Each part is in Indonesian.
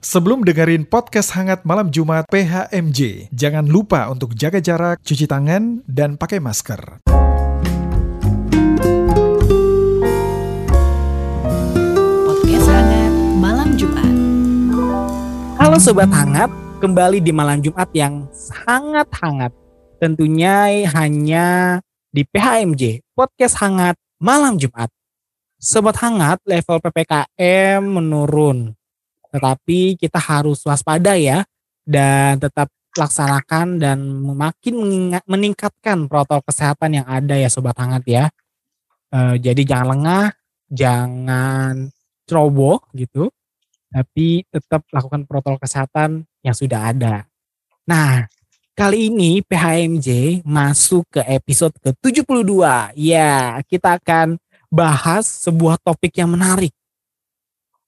Sebelum dengerin podcast hangat malam Jumat PHMJ, jangan lupa untuk jaga jarak, cuci tangan, dan pakai masker. Podcast Hangat Malam Jumat. Halo Sobat Hangat, kembali di malam Jumat yang sangat hangat. Tentunya hanya di PHMJ, Podcast Hangat Malam Jumat. Sobat Hangat, level PPKM menurun. Tetapi kita harus waspada ya, dan tetap laksanakan dan makin meningkatkan protokol kesehatan yang ada ya Sobat Hangat ya. Eh, jadi jangan lengah, jangan ceroboh gitu tapi tetap lakukan protokol kesehatan yang sudah ada. Nah, kali ini PHMJ masuk ke episode ke-72. Ya, kita akan bahas sebuah topik yang menarik.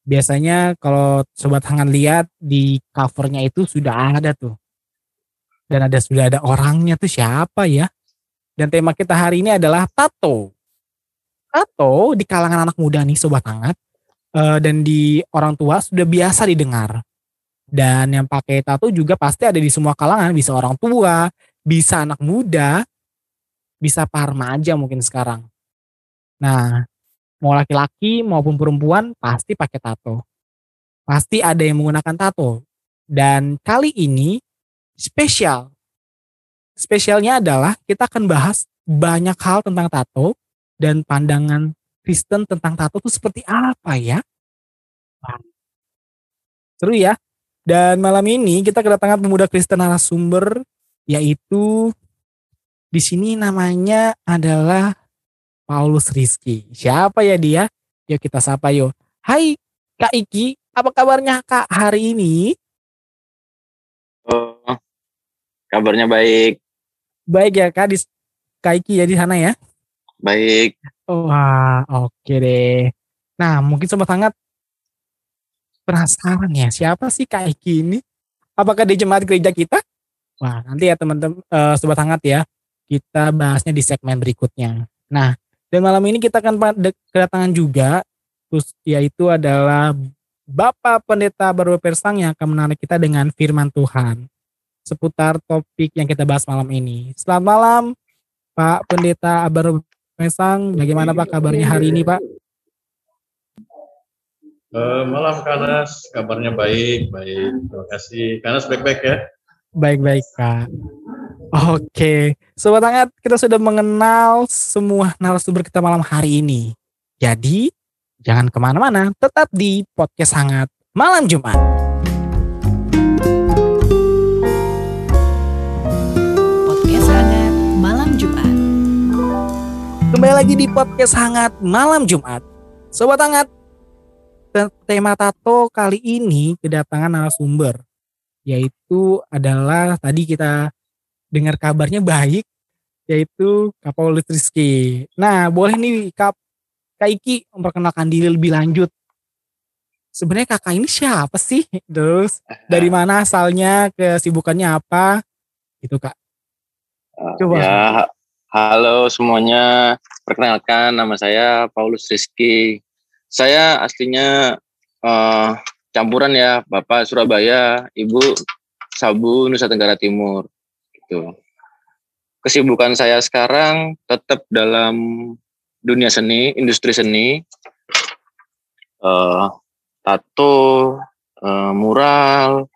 Biasanya kalau Sobat Hangat lihat di covernya itu sudah ada tuh. Dan ada sudah ada orangnya tuh siapa ya? Dan tema kita hari ini adalah tato. Tato di kalangan anak muda nih Sobat Hangat eh, dan di orang tua sudah biasa didengar. Dan yang pakai tato juga pasti ada di semua kalangan, bisa orang tua, bisa anak muda, bisa para remaja mungkin sekarang. Nah, mau laki-laki maupun perempuan pasti pakai tato. Pasti ada yang menggunakan tato. Dan kali ini spesial. Spesialnya adalah kita akan bahas banyak hal tentang tato dan pandangan Kristen tentang tato itu seperti apa ya? Seru ya. Dan malam ini kita kedatangan pemuda Kristen narasumber yaitu di sini namanya adalah Paulus Rizky. Siapa ya dia? Yuk kita sapa yuk. Hai Kak Iki, apa kabarnya Kak hari ini? Oh, kabarnya baik, Baik ya Kak, di Kak Iki ya di sana ya. baik. Wah, oke deh. Nah, mungkin sobat hangat penasaran ya, siapa sih Kak Iki ini? Apakah di jemaat gereja kita? Wah, nanti ya teman-teman eh, sobat hangat ya, kita bahasnya di segmen berikutnya. Nah, dan malam ini kita akan pada- kedatangan juga, terus yaitu adalah Bapak Pendeta Baru Persang yang akan menarik kita dengan firman Tuhan seputar topik yang kita bahas malam ini. Selamat malam, Pak Pendeta Baru Mesang, bagaimana Pak kabarnya hari ini Pak? Eh, malam Kanas, kabarnya baik, baik. Terima kasih. Kanas baik-baik ya. Baik-baik Pak. Oke, Sobat Hangat kita sudah mengenal semua narasumber kita malam hari ini. Jadi jangan ke mana-mana, tetap di Podcast Hangat Malam Jumat. Podcast Hangat Malam Jumat. Kembali lagi di Podcast Hangat Malam Jumat. Sobat Hangat, te- tema tato kali ini kedatangan narasumber. Yaitu adalah tadi kita dengar kabarnya baik, yaitu Paulus Rizky. Nah, boleh nih Kak, Kak Iki memperkenalkan diri lebih lanjut. Sebenarnya kakak ini siapa sih? Terus dari mana asalnya, kesibukannya apa? Gitu Kak. Coba. Ya, ha- halo semuanya. Perkenalkan nama saya Paulus Rizky. Saya aslinya eh, campuran ya, Bapak Surabaya, Ibu Sabu Nusa Tenggara Timur. Gitu. Kesibukan saya sekarang tetap dalam dunia seni, industri seni. Eh, tato, eh, mural,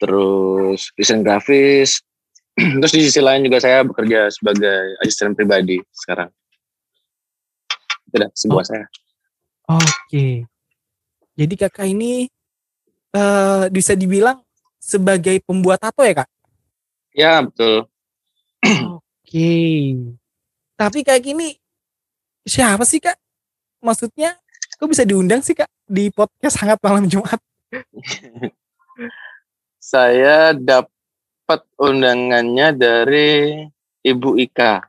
terus desain grafis, Terus di sisi lain juga saya bekerja sebagai asisten pribadi sekarang. Itu dah sebuah saya. Oke. Jadi kakak ini eh bisa dibilang sebagai pembuat tato ya kak? Ya betul. Oke. Tapi kayak gini siapa sih kak? Maksudnya kok bisa diundang sih kak di podcast hangat malam Jumat? Saya dapat undangannya dari Ibu Ika.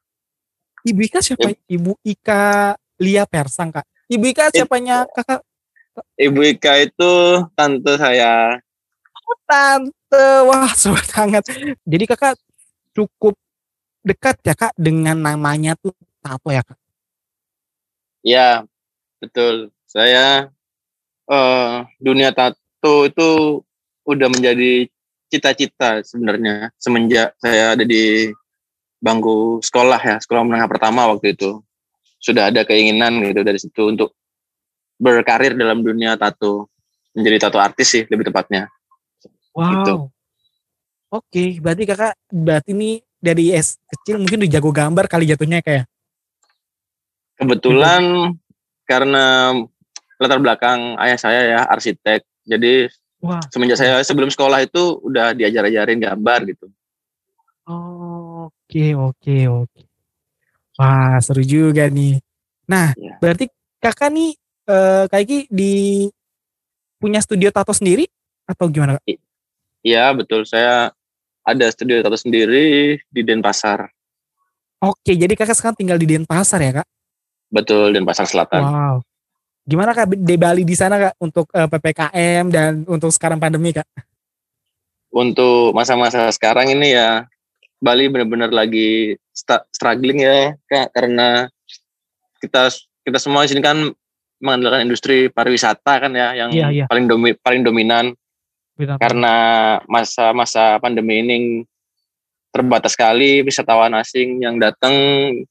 Ibu Ika siapa? Ibu Ika Lia Persang kak. Ibu Ika siapanya kakak? Ibu Ika itu tante saya. Tante, wah sobat hangat. Jadi kakak cukup dekat ya kak dengan namanya tuh tato ya kak? Ya, betul. Saya eh dunia tat tato itu udah menjadi cita-cita sebenarnya semenjak saya ada di bangku sekolah ya, sekolah menengah pertama waktu itu. Sudah ada keinginan gitu dari situ untuk berkarir dalam dunia tato. Menjadi tato artis sih lebih tepatnya. Wow. Gitu. Oke, berarti kakak berarti ini dari S kecil mungkin udah jago gambar kali jatuhnya kayak. Kebetulan karena latar belakang ayah saya ya arsitek. Jadi Wah. semenjak saya sebelum sekolah itu udah diajar-ajarin gambar gitu. Oke, oke, oke. Wah, seru juga nih. Nah, Iya. berarti kakak nih eh kayak di punya studio tato sendiri atau gimana kak? Iya betul saya ada studio tato sendiri di Denpasar. Oke, jadi kakak sekarang tinggal di Denpasar ya kak? Betul Denpasar Selatan. Wow. Gimana kak di Bali di sana kak untuk eh, ppkm dan untuk sekarang pandemi kak? Untuk masa-masa sekarang ini ya Bali benar-benar lagi struggling ya Kak karena kita kita semua di sini kan mengandalkan industri pariwisata kan ya yang Iya, iya. paling domi, paling dominan Benar. karena masa-masa pandemi ini terbatas sekali wisatawan asing yang datang,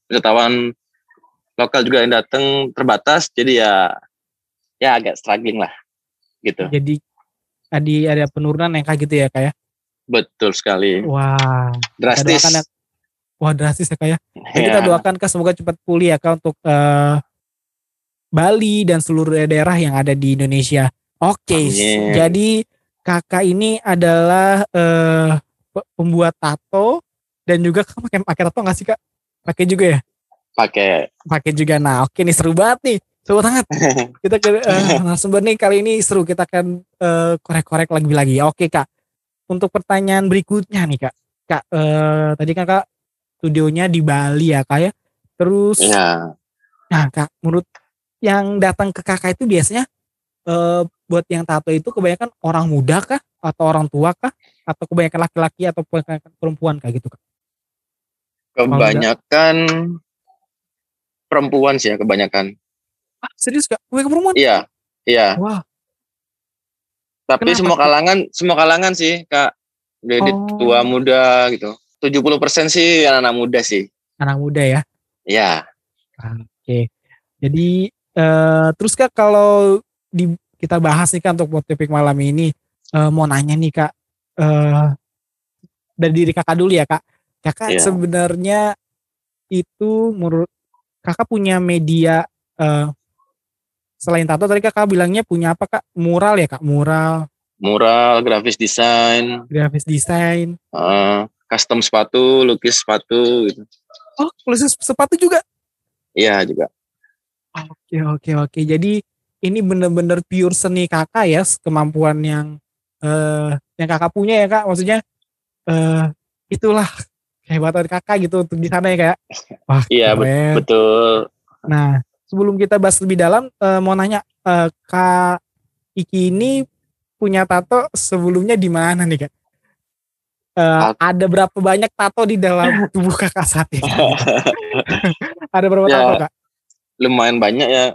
wisatawan lokal juga yang datang terbatas, jadi ya ya agak struggling lah gitu. Jadi tadi ada penurunan yang kayak gitu ya kak ya? Betul sekali, Wah. drastis. doakan ya- Wah drastis ya kak ya? Dan Ya. kita doakan kak semoga cepat pulih ya kak untuk eh, Bali dan seluruh daerah yang ada di Indonesia. Oke, Amin. jadi kakak ini adalah pe- pembuat tato dan juga kakak pakai pakai tato nggak sih kak? Pakai juga ya? pakai Pakai juga. Nah oke nih seru banget nih. Seru banget. Kita ke eh, narasumber nih kali ini seru. Kita akan eh, korek-korek lagi lagi. Oke kak. Untuk pertanyaan berikutnya nih kak. Kak eh, tadi kan kak studionya di Bali ya kak ya. Terus ya Nah, Kak, menurut yang datang ke Kakak itu biasanya eh, buat yang tato itu kebanyakan orang muda kah atau orang tua kah atau kebanyakan laki-laki atau kebanyakan perempuan kayak gitu, Kak? kebanyakan perempuan sih ya kebanyakan. Ah, serius Kak? Kebanyakan perempuan? Iya, iya. Wah, Tapi Kenapa semua kalangan, semua kalangan sih kak. Dari Oh. tua muda gitu. 70% sih anak-anak muda sih. anak muda ya. Ya, Oke. Jadi eh terus Kak kalau di kita bahas nih Kak untuk buat topik malam ini eh, mau nanya nih Kak eh dari diri Kakak dulu ya Kak. Kakak Iya. sebenarnya itu menurut Kakak punya media eh selain tato tadi Kakak bilangnya punya apa Kak? Mural ya Kak? Mural, mural, grafis desain, grafis desain. eh, custom sepatu, lukis sepatu gitu. Oh, tulis sepatu juga. Iya juga. Oke oke oke. Jadi ini bener-bener pure seni kakak ya, kemampuan yang eh yang kakak punya ya kak. Maksudnya eh itulah kehebatan kakak gitu untuk di sana ya kak. Wah Iya, keren. Betul. Nah sebelum kita bahas lebih dalam, eh, mau nanya eh, kak Iki ini punya tato sebelumnya di mana nih kak? Eh, Tat- ada berapa banyak tato di dalam tubuh kakak saat ini? ada berapa Ya. tato kak? lumayan banyak ya.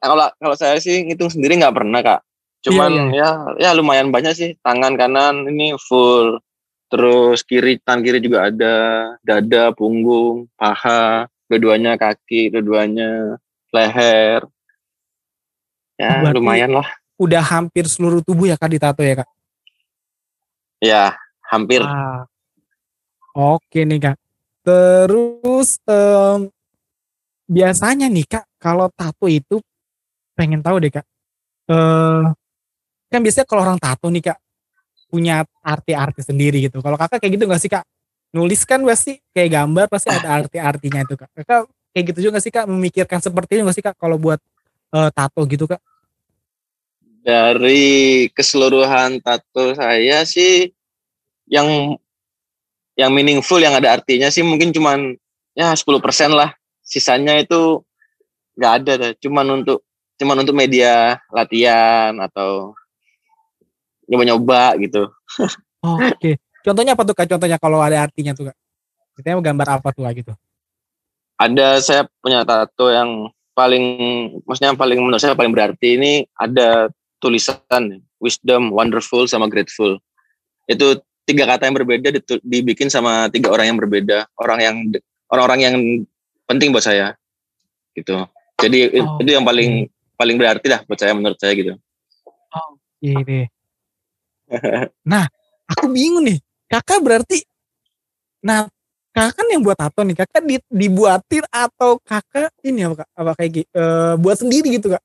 Kalau kalau saya sih ngitung sendiri nggak pernah kak. Cuman Iya, ya ya lumayan banyak sih. Tangan kanan ini full. Terus kiri tangan kiri juga ada. Dada, punggung, paha, dua-duanya kaki, dua-duanya leher. Ya Berarti- lumayan lah. Udah hampir seluruh tubuh ya kak ditato ya kak? Ya hampir. Ah. Oke nih kak. Terus em, biasanya nih kak kalau tato itu pengen tahu deh kak. Eh kan biasanya kalau orang tato nih kak punya arti-arti sendiri gitu. Kalau kakak kayak gitu nggak sih kak? Nulis kan pasti kayak gambar pasti ada arti-artinya itu kak. Kakak kayak gitu juga nggak sih kak? Memikirkan seperti itu nggak sih kak kalau buat eh, tato gitu kak? Dari keseluruhan tato saya sih yang yang meaningful yang ada artinya sih mungkin cuman ya 10% lah. Sisanya itu nggak ada dah. Cuman untuk cuman untuk media latihan atau nyoba-nyoba gitu. Oke. Contohnya apa tuh kak? Contohnya kalau ada artinya tuh kak? Kita gambar apa tuh kak gitu? Ada saya punya tato yang paling maksudnya yang paling menurut saya paling berarti ini ada tulisan wisdom, wonderful sama grateful. Itu tiga kata yang berbeda dibikin sama tiga orang yang berbeda, orang yang orang-orang yang penting buat saya. Gitu. Jadi Oh, itu yang paling paling berarti lah buat saya menurut saya gitu. Iya deh. Nah, aku bingung nih. Kakak berarti nah kakak kan yang buat tato nih. Kakak di- dibuatin atau kakak ini apa, Kak? apa kayak eh, buat sendiri gitu kak?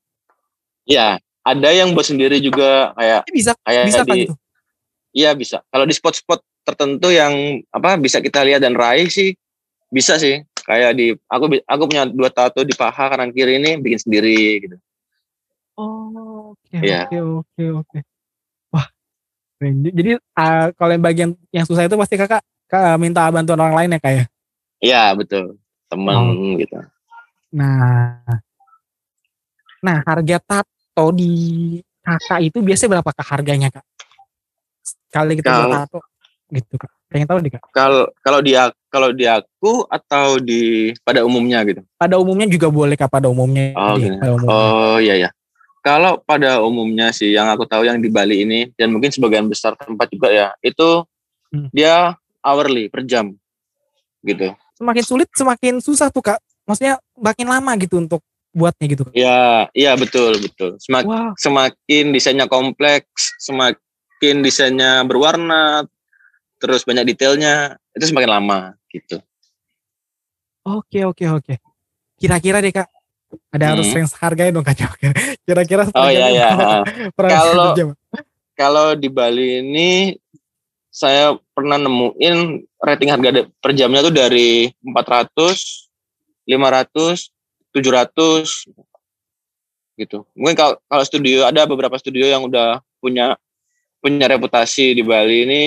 Ya, ada yang buat sendiri juga kayak bisa kayak bisa kan di gitu? Iya bisa. Kalau di spot-spot tertentu yang apa bisa kita lihat dan raih sih bisa sih. Kayak di aku aku punya dua tato di paha kanan kiri ini bikin sendiri gitu. Oh, oke Iya. oke oke oke. Wah, keren. jadi ah, kalau yang bagian yang susah itu pasti kakak, kakak minta bantuan orang lain ya kak ya? Iya betul. Temen Oh. gitu. Nah, nah harga tato di kakak itu biasanya berapa kak harganya kak? Sekali kita Kalau- tato gitu kak. Pengen tahu deh kak. Kalau kalau dia kalau di aku atau di pada umumnya gitu. Pada umumnya juga boleh kak pada umumnya. Oh, gini. pada umumnya. Oh iya ya. Kalau pada umumnya sih yang aku tahu yang di Bali ini dan mungkin sebagian besar tempat juga ya itu Hmm. dia hourly per jam gitu. Semakin sulit semakin susah tuh kak. Maksudnya makin lama gitu untuk buatnya gitu kak. Ya, iya betul betul. Semak, Wah, semakin desainnya kompleks, semakin desainnya berwarna, terus banyak detailnya, itu semakin lama gitu. oke oke oke. Kira-kira deh kak. Ada harus Hmm. range harganya dong kak. Kira-kira Oh iya iya. Per Kalau-? Kalau di Bali ini saya pernah nemuin rating harga per jamnya tuh dari 400, 500, 700 gitu. Mungkin kalau kalau studio ada beberapa studio yang udah punya punya reputasi di Bali ini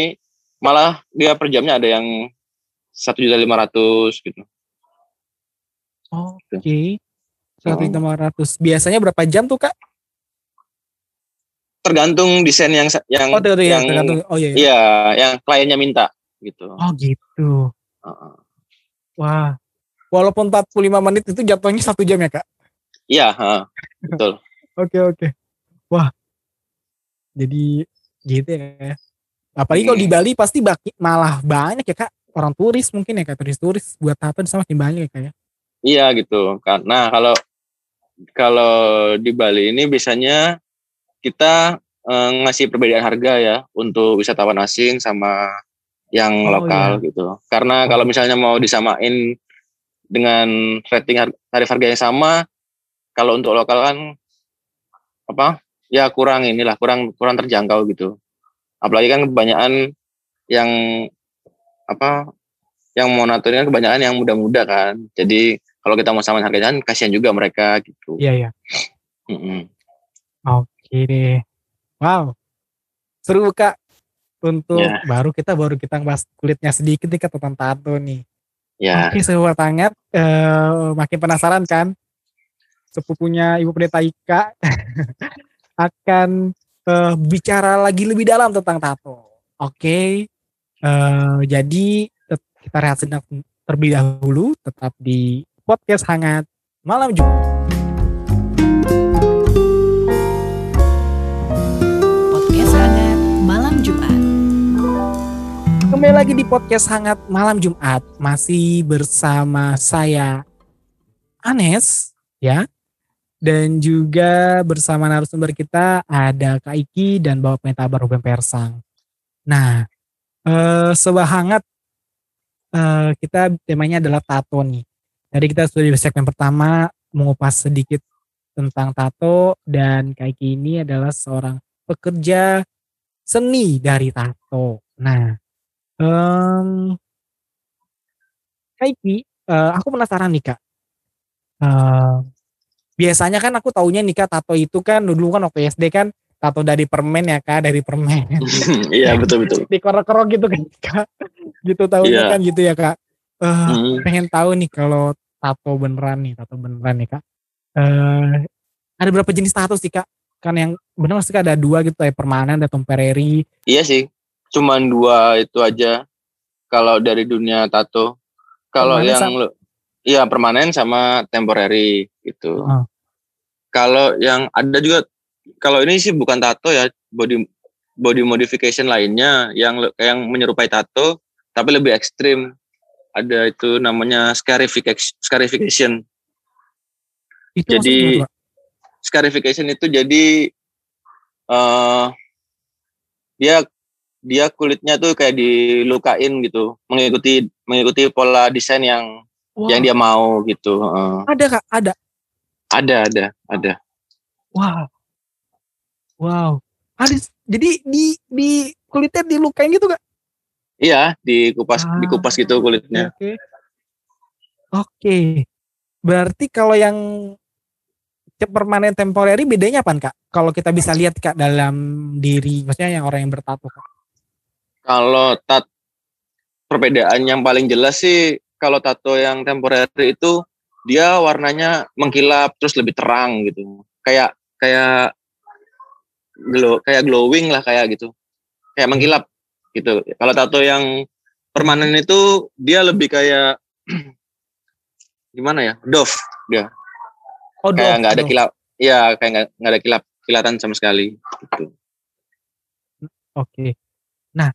malah dia per jamnya ada yang satu juta lima ratus gitu. Oke. Lima ratus. Biasanya berapa jam tuh kak? Tergantung desain yang yang Oh tergantung ya, yang tergantung. Oh iya. iya. iya yang kliennya minta gitu. Oh gitu. Heeh. Wah. Walaupun 45 menit itu jatuhnya satu jam ya kak? Iya, heeh. betul. Oke oke. Wah. Jadi gitu ya. Apalagi kalau di Hmm. Bali pasti baki, malah banyak ya kak. Orang turis mungkin ya kak. Turis-turis buat di sana makin banyak ya kak ya. Iya gitu. Karena kalau kalau di Bali ini biasanya kita eh, ngasih perbedaan harga ya untuk wisatawan asing sama yang Oh, lokal gitu. Karena kalau misalnya mau disamain dengan rating tarif harga yang sama, kalau untuk lokal kan apa? Ya kurang inilah, kurang kurang terjangkau gitu. Apalagi kan kebanyakan yang apa? Yang mau kan kebanyakan yang muda-muda kan. Jadi kalau kita mau samain harganya kan kasihan juga mereka gitu. Iya iya. Mm-mm. Oke deh. Wow. Seru kak. Untuk Ya. baru kita baru kita bahas kulitnya sedikit nih kak tentang tato nih. Ya, Oke seru banget. Eh, makin penasaran kan? Sepupunya Ibu Pendeta Ika akan eh, bicara lagi lebih dalam tentang tato. Oke. Eh, jadi kita rehat sejenak terlebih dahulu. Tetap di podcast hangat malam Jumat. Podcast hangat malam Jumat. Kembali lagi di podcast hangat malam Jumat masih bersama saya Anes ya dan juga bersama narasumber kita ada Kak Iki dan Bapak Pentabar Ruben Persang. Nah, eh, sebah hangat eh, kita temanya adalah tato nih. Tadi kita sudah di segmen pertama mengupas sedikit tentang tato dan Kak Iki ini adalah seorang pekerja seni dari tato. Nah, Em, Kak Iki, eh, aku penasaran nih kak. Eh, biasanya kan aku taunya nih kak tato itu kan dulu kan waktu SD kan tato dari permen ya kak dari permen iya betul betul. dikorok-korok gitu kan kak gitu tahunya Iya. kan gitu ya kak. Eh, Mm. pengen tahu nih kalau tato beneran nih tato beneran nih kak. Eh, ada berapa jenis tato sih kak? Kan yang bener sih Kak, ada dua gitu kayak permanen ada temporary. Iya sih, cuman dua itu aja. Kalau dari dunia tato, kalau yang sama- lu- iya permanen sama temporary gitu. Heeh. Kalau yang ada juga kalau ini sih bukan tato ya, body body modification lainnya yang yang menyerupai tato tapi lebih ekstrim. Ada itu namanya scarification. scarification. Itu Jadi scarification itu jadi eh dia dia kulitnya tuh kayak dilukain gitu, mengikuti mengikuti pola desain yang Wah, yang dia mau gitu. Heeh. ada kak, ada. ada ada ada. Wow. Wow. Ada jadi di di kulitnya dilukain gitu kak? Iya, dikupas Ah. dikupas gitu kulitnya. Oke. Oke. Berarti kalau yang permanen temporary bedanya apa kak? Kalau kita bisa lihat kak dalam diri, maksudnya yang orang yang bertato kak. Kalau tat perbedaan yang paling jelas sih kalau tato yang temporary itu dia warnanya mengkilap terus lebih terang gitu. Kayak kayak glow kayak glowing lah kayak gitu. Kayak mengkilap gitu. Kalau tato yang permanen itu dia lebih kayak gimana ya? Doff dia. Oh, Kayak nggak ada kilap. Iya, kayak nggak ada kilap kilatan sama sekali gitu. Oke. Nah,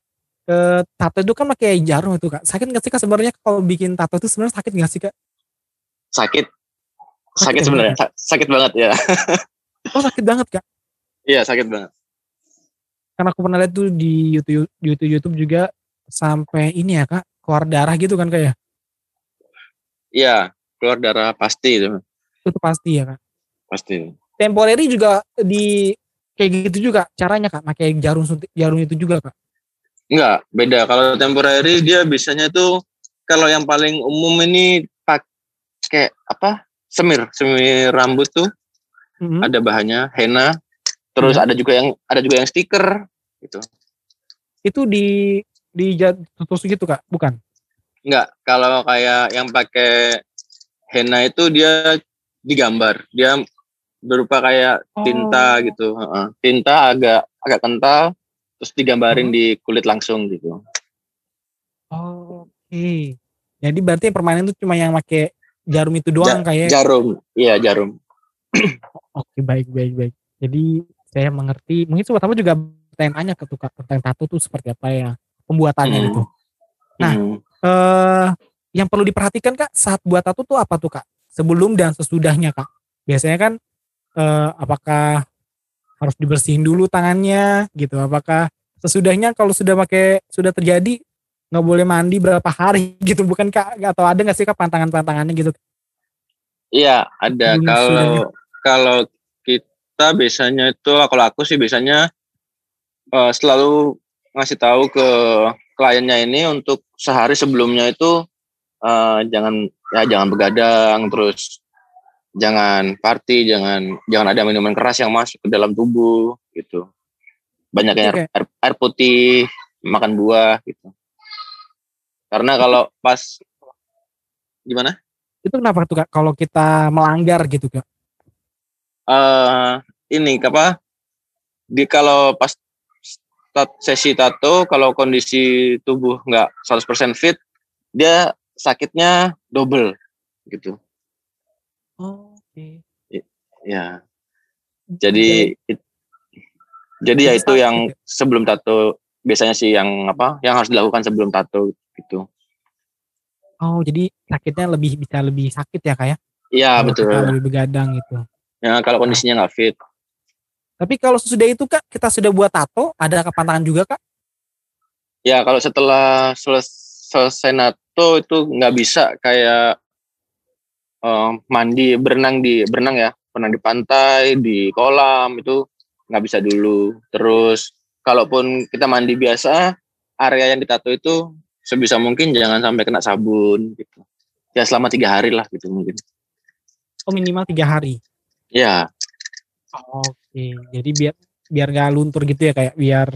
eh, tato itu kan pakai jarum itu kak. Sakit nggak sih kak sebenarnya kalau bikin tato itu sebenarnya sakit nggak sih kak? Sakit. Sakit Sakit ya, sebenarnya. Sa- Sakit banget ya. Oh sakit banget kak. Iya, sakit banget. Karena aku pernah lihat tuh di YouTube YouTube YouTube juga sampai ini ya kak keluar darah gitu kan kak ya? Iya, keluar darah pasti itu, Itu pasti ya kak. pasti. Temporary juga di kayak gitu juga caranya kak, pakai jarum suntik jarum itu juga kak. Enggak, beda. Kalau temporary dia biasanya tuh kalau yang paling umum ini pakai apa? Semir, semir rambut tuh Mhm. ada bahannya henna. Terus Hmm. ada juga yang ada juga yang stiker gitu. Itu di di terus gitu kak, bukan? Enggak, kalau kayak yang pakai henna itu dia digambar. Dia berupa kayak tinta Oh. gitu. Heeh. Tinta agak agak kental terus digambarin Hmm. di kulit langsung gitu. Oke. Jadi berarti yang permanen itu cuma yang pakai jarum itu doang Ja- kayak. Jarum. Iya, jarum. Oke baik baik baik. Jadi saya mengerti. Mungkin sobat juga tanya ke tukar tentang tato tuh seperti apa ya pembuatannya Hmm. gitu. Nah, Hmm. eh yang perlu diperhatikan kak saat buat tato tuh apa tuh kak? Sebelum dan sesudahnya kak. Biasanya kan eh, apakah harus dibersihin dulu tangannya gitu? Apakah sesudahnya kalau sudah pakai sudah terjadi nggak boleh mandi berapa hari gitu bukan kak? Atau ada nggak sih kak pantangan-pantangannya gitu? Iya, ada. Kalau kalau kita biasanya itu kalau aku sih biasanya eh, selalu ngasih tahu ke kliennya ini untuk sehari sebelumnya itu eh, jangan ya jangan begadang terus jangan party, jangan jangan ada minuman keras yang masuk ke dalam tubuh gitu. Banyak yang Oke. air, air putih, makan buah gitu. Karena kalau pas gimana? Itu kenapa tuh kak? Kalau kita melanggar gitu kak? Eh ini apa di kalau pas tat- sesi tato kalau kondisi tubuh nggak 100% fit dia sakitnya double gitu Oke. ya jadi it- jadi ya itu yang ya? sebelum tato biasanya sih yang apa yang harus dilakukan sebelum tato gitu Oh, jadi sakitnya lebih bisa lebih sakit ya kak ya? iya betul lebih begadang gitu. Ya kalau kondisinya nggak fit. Tapi kalau sesudah itu kak, kita sudah buat tato, ada kepantangan juga kak? ya kalau setelah seles- selesai nato itu nggak bisa kayak eh, mandi berenang di berenang ya. Berenang di pantai di kolam itu nggak bisa dulu. Terus kalaupun kita mandi biasa area yang ditato itu sebisa mungkin jangan sampai kena sabun gitu. Ya selama tiga hari lah gitu mungkin. Oh minimal tiga hari. Ya Oke, jadi biar biar nggak luntur gitu ya kayak biar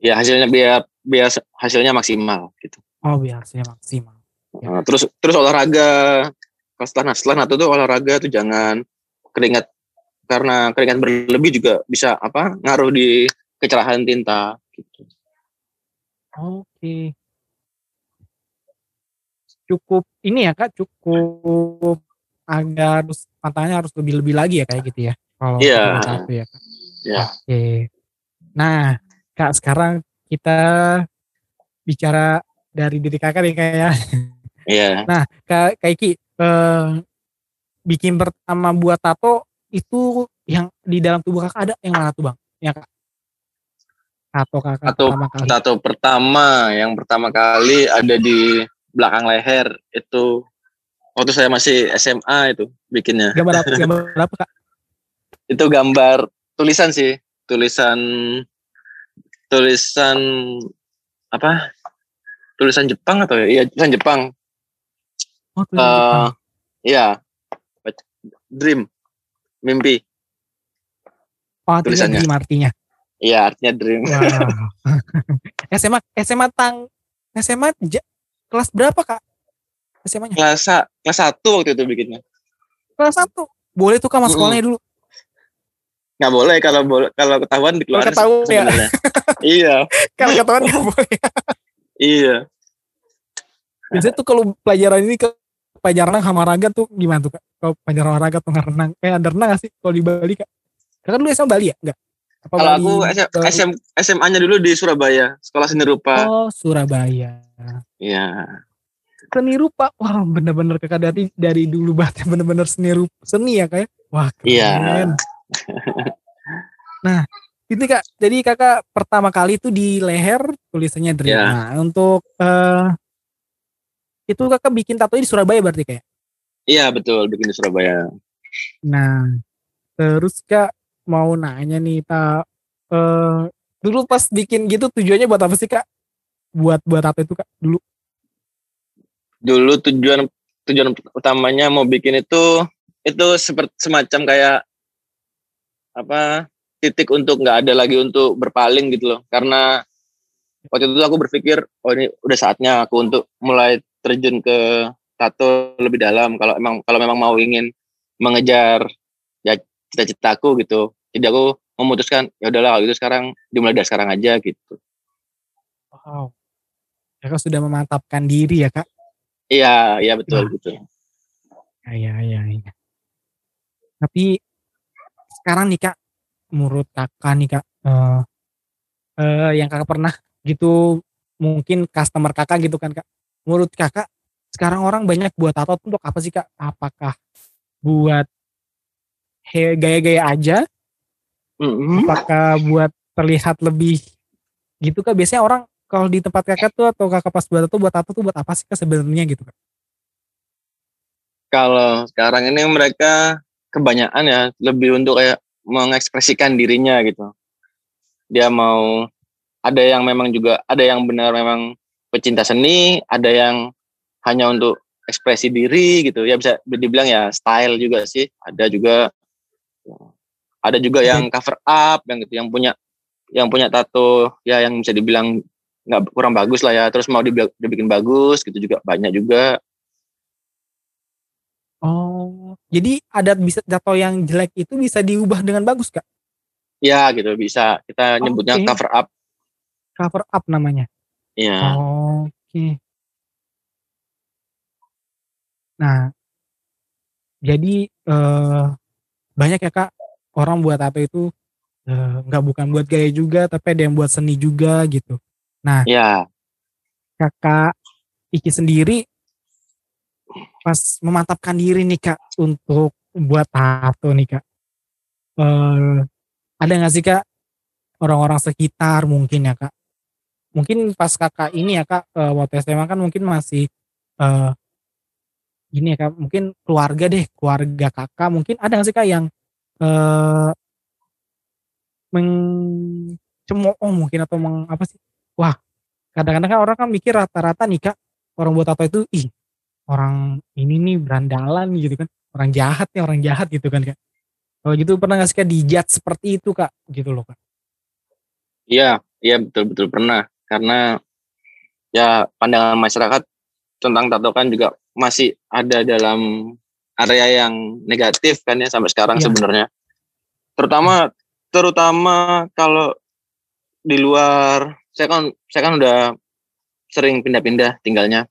ya hasilnya biar biar hasilnya maksimal gitu oh biar hasilnya maksimal. Nah, terus terus olahraga Kalau setelah setelah nato tuh olahraga tuh jangan keringat karena keringat berlebih juga bisa apa ngaruh di kecerahan tinta gitu. Oke. Cukup ini ya kak, cukup agak harus pantangannya harus lebih lebih lagi ya kayak gitu ya. Kalau Iya. kita buat tato ya. Ya. Oke. Nah, Kak sekarang kita bicara dari diri kakak nih kayak ya. Iya. Nah, Kak, Kak Iki, eh, bikin pertama buat tato itu yang di dalam tubuh kakak ada yang mana tuh bang? Ya kak? Tato kakak Tato- pertama kali. Tato pertama yang pertama kali ada di belakang leher itu waktu saya masih SMA itu bikinnya. Gambar apa, gambar apa kak? Itu gambar tulisan sih, tulisan tulisan apa? Tulisan Jepang atau ya? Iya, tulisan Jepang. Oh, Eh, Jepang. Iya. Dream. Mimpi. oh, artinya tulisannya. dream artinya. Iya, artinya dream. Wow. SMA SMA tang SMA kelas berapa kak? SMA-nya? Kelas kelas 1 waktu itu bikinnya. Kelas satu. Boleh tuh Mm-mm. sekolahnya dulu. Nggak boleh kalau kalau ketahuan dikeluarin ketahuan ya. iya, Kalau ketahuan nggak boleh. iya. Biasanya tuh kalau pelajaran ini ke pelajaran sama raga tuh gimana tuh kak? Kalau pelajaran olahraga tuh renang. Eh ada renang gak sih kalau di Bali kak? Kakak dulu SMA Bali ya? Enggak? Apa Kalau aku? SM, SMA-nya dulu di Surabaya, sekolah seni rupa. Oh Surabaya. Iya. Seni rupa. Wah bener-bener kakak dari dari dulu banget ya, bener-bener seni rupa. Seni ya kak ya? Wah keren. Iya. nah itu kak. Jadi kakak pertama kali itu di leher tulisannya Dream. Iya. Nah untuk eh itu kakak bikin tato di Surabaya berarti kayak? Iya, betul, bikin di Surabaya. Nah, terus Kak mau nanya nih, tak eh dulu pas bikin gitu tujuannya buat apa sih Kak? Buat buat apa itu Kak dulu? Dulu tujuan tujuan utamanya mau bikin itu itu seperti semacam kayak apa titik untuk nggak ada lagi untuk berpaling gitu loh karena waktu itu aku berpikir oh ini udah saatnya aku untuk mulai terjun ke tato lebih dalam kalau emang kalau memang mau ingin mengejar ya cita-citaku gitu jadi aku memutuskan ya udahlah kalau gitu sekarang dimulai dari sekarang aja gitu Wow. Kakak sudah memantapkan diri ya Kak? Iya iya betul Nah. betul Iya, iya, iya. Tapi sekarang nih Kak, menurut Kakak nih Kak, eh eh, yang Kakak pernah gitu mungkin customer Kakak gitu kan Kak. Menurut Kakak sekarang orang banyak buat tato untuk apa sih Kak? Apakah buat gaya-gaya aja Mm-mm. apakah buat terlihat lebih gitu kak biasanya orang kalau di tempat kakak tuh atau kakak pas buat tato buat tato tuh buat apa sih kak sebenarnya gitu kak kalau sekarang ini mereka kebanyakan ya lebih untuk kayak mengekspresikan dirinya gitu. Dia mau ada yang memang juga ada yang benar memang pecinta seni, ada yang hanya untuk ekspresi diri gitu. Ya bisa dibilang ya style juga sih. Ada juga ada juga yang cover up yang gitu yang punya yang punya tato ya yang bisa dibilang nggak kurang bagus lah ya. Terus mau dibi- dibikin bagus gitu juga banyak juga. Oh jadi ada bisa tato yang jelek itu bisa diubah dengan bagus kak? Ya gitu bisa. Kita nyebutnya Oke. cover up. cover up namanya? Ya. oke. Nah jadi eh, banyak ya kak orang buat tato itu? Eh, nggak bukan buat gaya juga tapi ada yang buat seni juga gitu Ya. kakak Iki sendiri pas memantapkan diri nih kak untuk buat tato nih kak. Eh ada nggak sih kak orang-orang sekitar mungkin ya kak? Mungkin pas kakak ini ya kak eh, waktu SMA kan mungkin masih eh gini ya kak mungkin keluarga deh keluarga kakak. Mungkin ada nggak sih kak yang eh mencemooh mungkin atau meng, apa sih wah kadang-kadang kan orang kan mikir rata-rata nih kak orang buat tato itu ih orang ini nih berandalan gitu kan. Orang jahat nih orang jahat gitu kan kak. Kalau gitu pernah nggak sih kak dijat seperti itu kak? Gitu loh kak. Iya, iya betul-betul pernah. Karena ya pandangan masyarakat tentang tato kan juga masih ada dalam area yang negatif kan ya sampai sekarang Iya. sebenarnya. Terutama terutama kalau di luar saya kan saya kan udah sering pindah-pindah tinggalnya.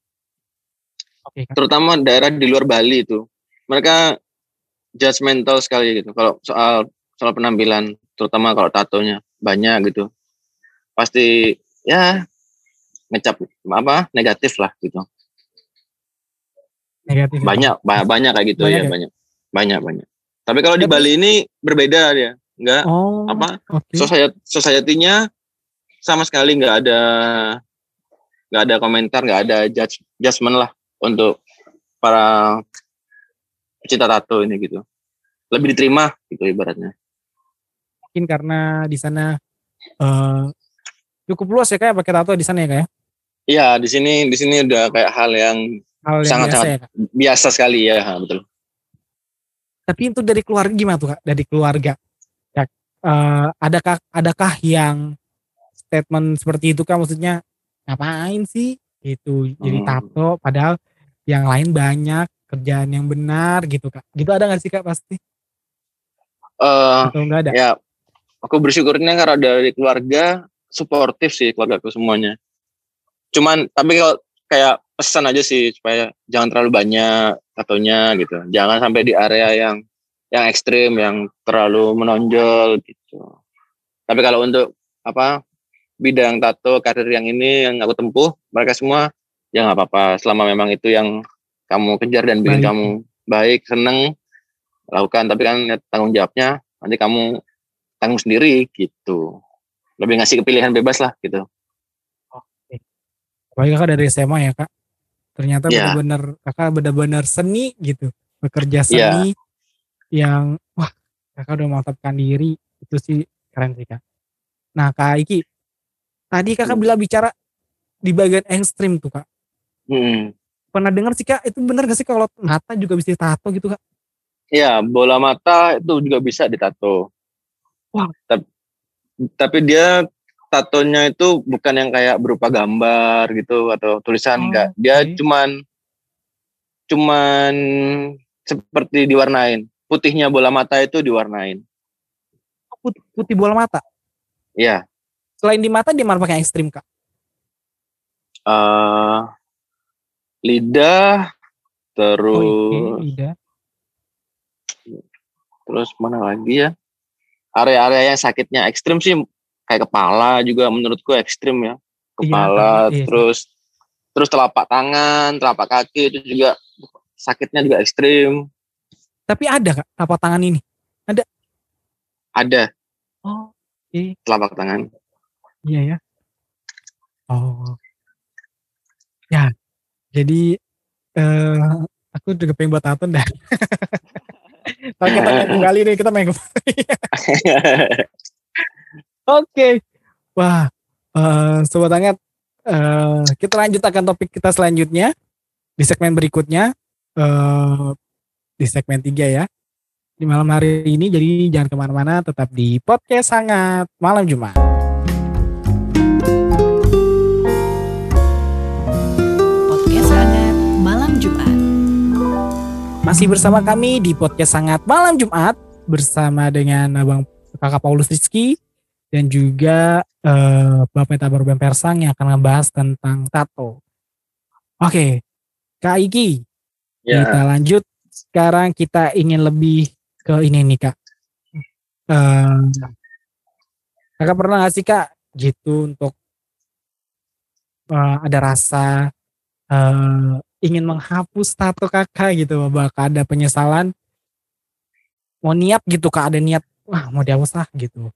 Oke kak. Terutama daerah di luar Bali itu. Mereka judgmental sekali gitu. Kalau soal soal penampilan terutama kalau tatonya banyak gitu. Pasti ya ngecap apa negatif lah gitu. Negatif. ya, banyak ba- banyak kayak gitu Banyak ya ya? banyak. Banyak banyak. Tapi kalau di Bali ini berbeda dia. Nggak Oh. apa Oke. society society-nya sama sekali nggak ada nggak ada komentar nggak ada judge, judgement lah untuk para pecinta tato ini gitu lebih diterima gitu ibaratnya Mungkin karena di sana eh cukup luas ya kayak pakai tato di sana ya kayak. Iya di sini di sini udah kayak hal yang Hal yang Sangat, biasa sangat. ya kak. biasa sekali ya betul Tapi itu dari keluarga gimana tuh kak? Dari keluarga. Ya, eh, adakah adakah yang statement seperti itu kak? Maksudnya ngapain sih? Gitu jadi Hmm. tato. Padahal yang lain banyak kerjaan yang benar gitu kak. Gitu ada nggak sih kak pasti? eh Atau ada? ya aku bersyukurnya karena dari keluarga suportif sih keluarga semuanya cuman tapi kalau kayak pesan aja sih supaya jangan terlalu banyak tatonya gitu jangan sampai di area yang yang ekstrim yang terlalu menonjol gitu tapi kalau untuk apa bidang tato karir yang ini yang aku tempuh mereka semua ya nggak apa-apa selama memang itu yang kamu kejar dan bikin Baik. kamu baik seneng lakukan tapi kan ya, tanggung jawabnya nanti kamu tanggung sendiri gitu lebih ngasih kepilihan bebas lah gitu Apalagi kakak dari SMA ya kak. Ternyata Iya. benar-benar kakak benar-benar seni gitu. Bekerja Iya. seni yang wah kakak udah mantapkan diri. Itu sih keren sih kak. Nah kak Iki. Tadi kakak Hmm. bilang bicara di bagian ekstrim tuh kak. Hmm. Pernah dengar sih kak itu benar gak sih kalau mata juga bisa ditato gitu kak? ya bola mata itu juga bisa ditato Wah. tapi, tapi dia tatonya itu bukan yang kayak berupa gambar gitu atau tulisan Oh, enggak dia oke. cuman cuman seperti diwarnain putihnya bola mata itu diwarnain Putih, putih bola mata. ya Selain di mata dia mana pakai yang ekstrim kak? eh lidah terus Oh, iya, iya. terus mana lagi ya area-area yang sakitnya ekstrim sih kayak kepala juga menurutku ekstrim ya kepala iya, iya. terus terus telapak tangan telapak kaki itu juga sakitnya juga ekstrim Tapi ada kak apa tangan ini? ada Oh telapak tangan Iya ya. Oh. Ya. Jadi eh aku juga pengen buat tato dah. Ntar kita kembali nih, kita main kembali. Oke. Wah, eh sobat hangat, eh kita lanjut akan topik kita selanjutnya di segmen berikutnya eh di segmen 3 ya. Di malam hari ini jadi jangan ke mana-mana tetap di podcast sangat malam Jumat. Jumat. Masih bersama kami di podcast sangat malam Jumat bersama dengan Abang Kakak Paulus Rizky dan juga eh, Bapak Tabar Ben Persang yang akan ngebahas tentang tato. Oke, Kak Iki, ya kita lanjut. Sekarang kita ingin lebih ke ini nih Kak. Eh, kakak pernah gak sih Kak gitu untuk eh, ada rasa eh, ingin menghapus tato kakak gitu bakal ada penyesalan. Mau niat gitu kak ada niat wah mau dihapus lah gitu.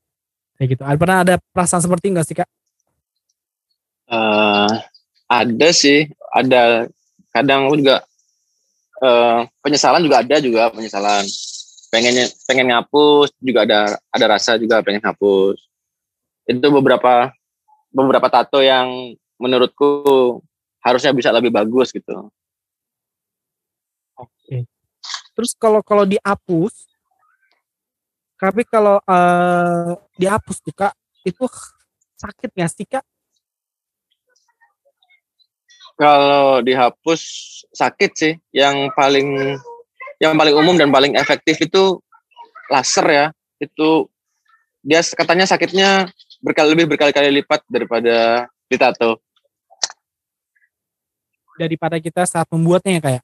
Kayak gitu. Ada pernah ada perasaan seperti enggak sih kak? Eh, ada sih ada. Kadang aku juga eh, penyesalan juga ada juga penyesalan. Pengennya pengen ngapus juga ada ada rasa juga pengen hapus itu beberapa beberapa tato yang menurutku harusnya bisa lebih bagus gitu. Oke. Terus kalau kalau dihapus tapi kalau eh, dihapus tuh kak itu sakit nggak sih kak? Kalau dihapus sakit sih. Yang paling yang paling umum dan paling efektif itu laser ya. Itu dia katanya sakitnya berkali lebih berkali-kali lipat daripada ditato daripada kita saat membuatnya ya kayak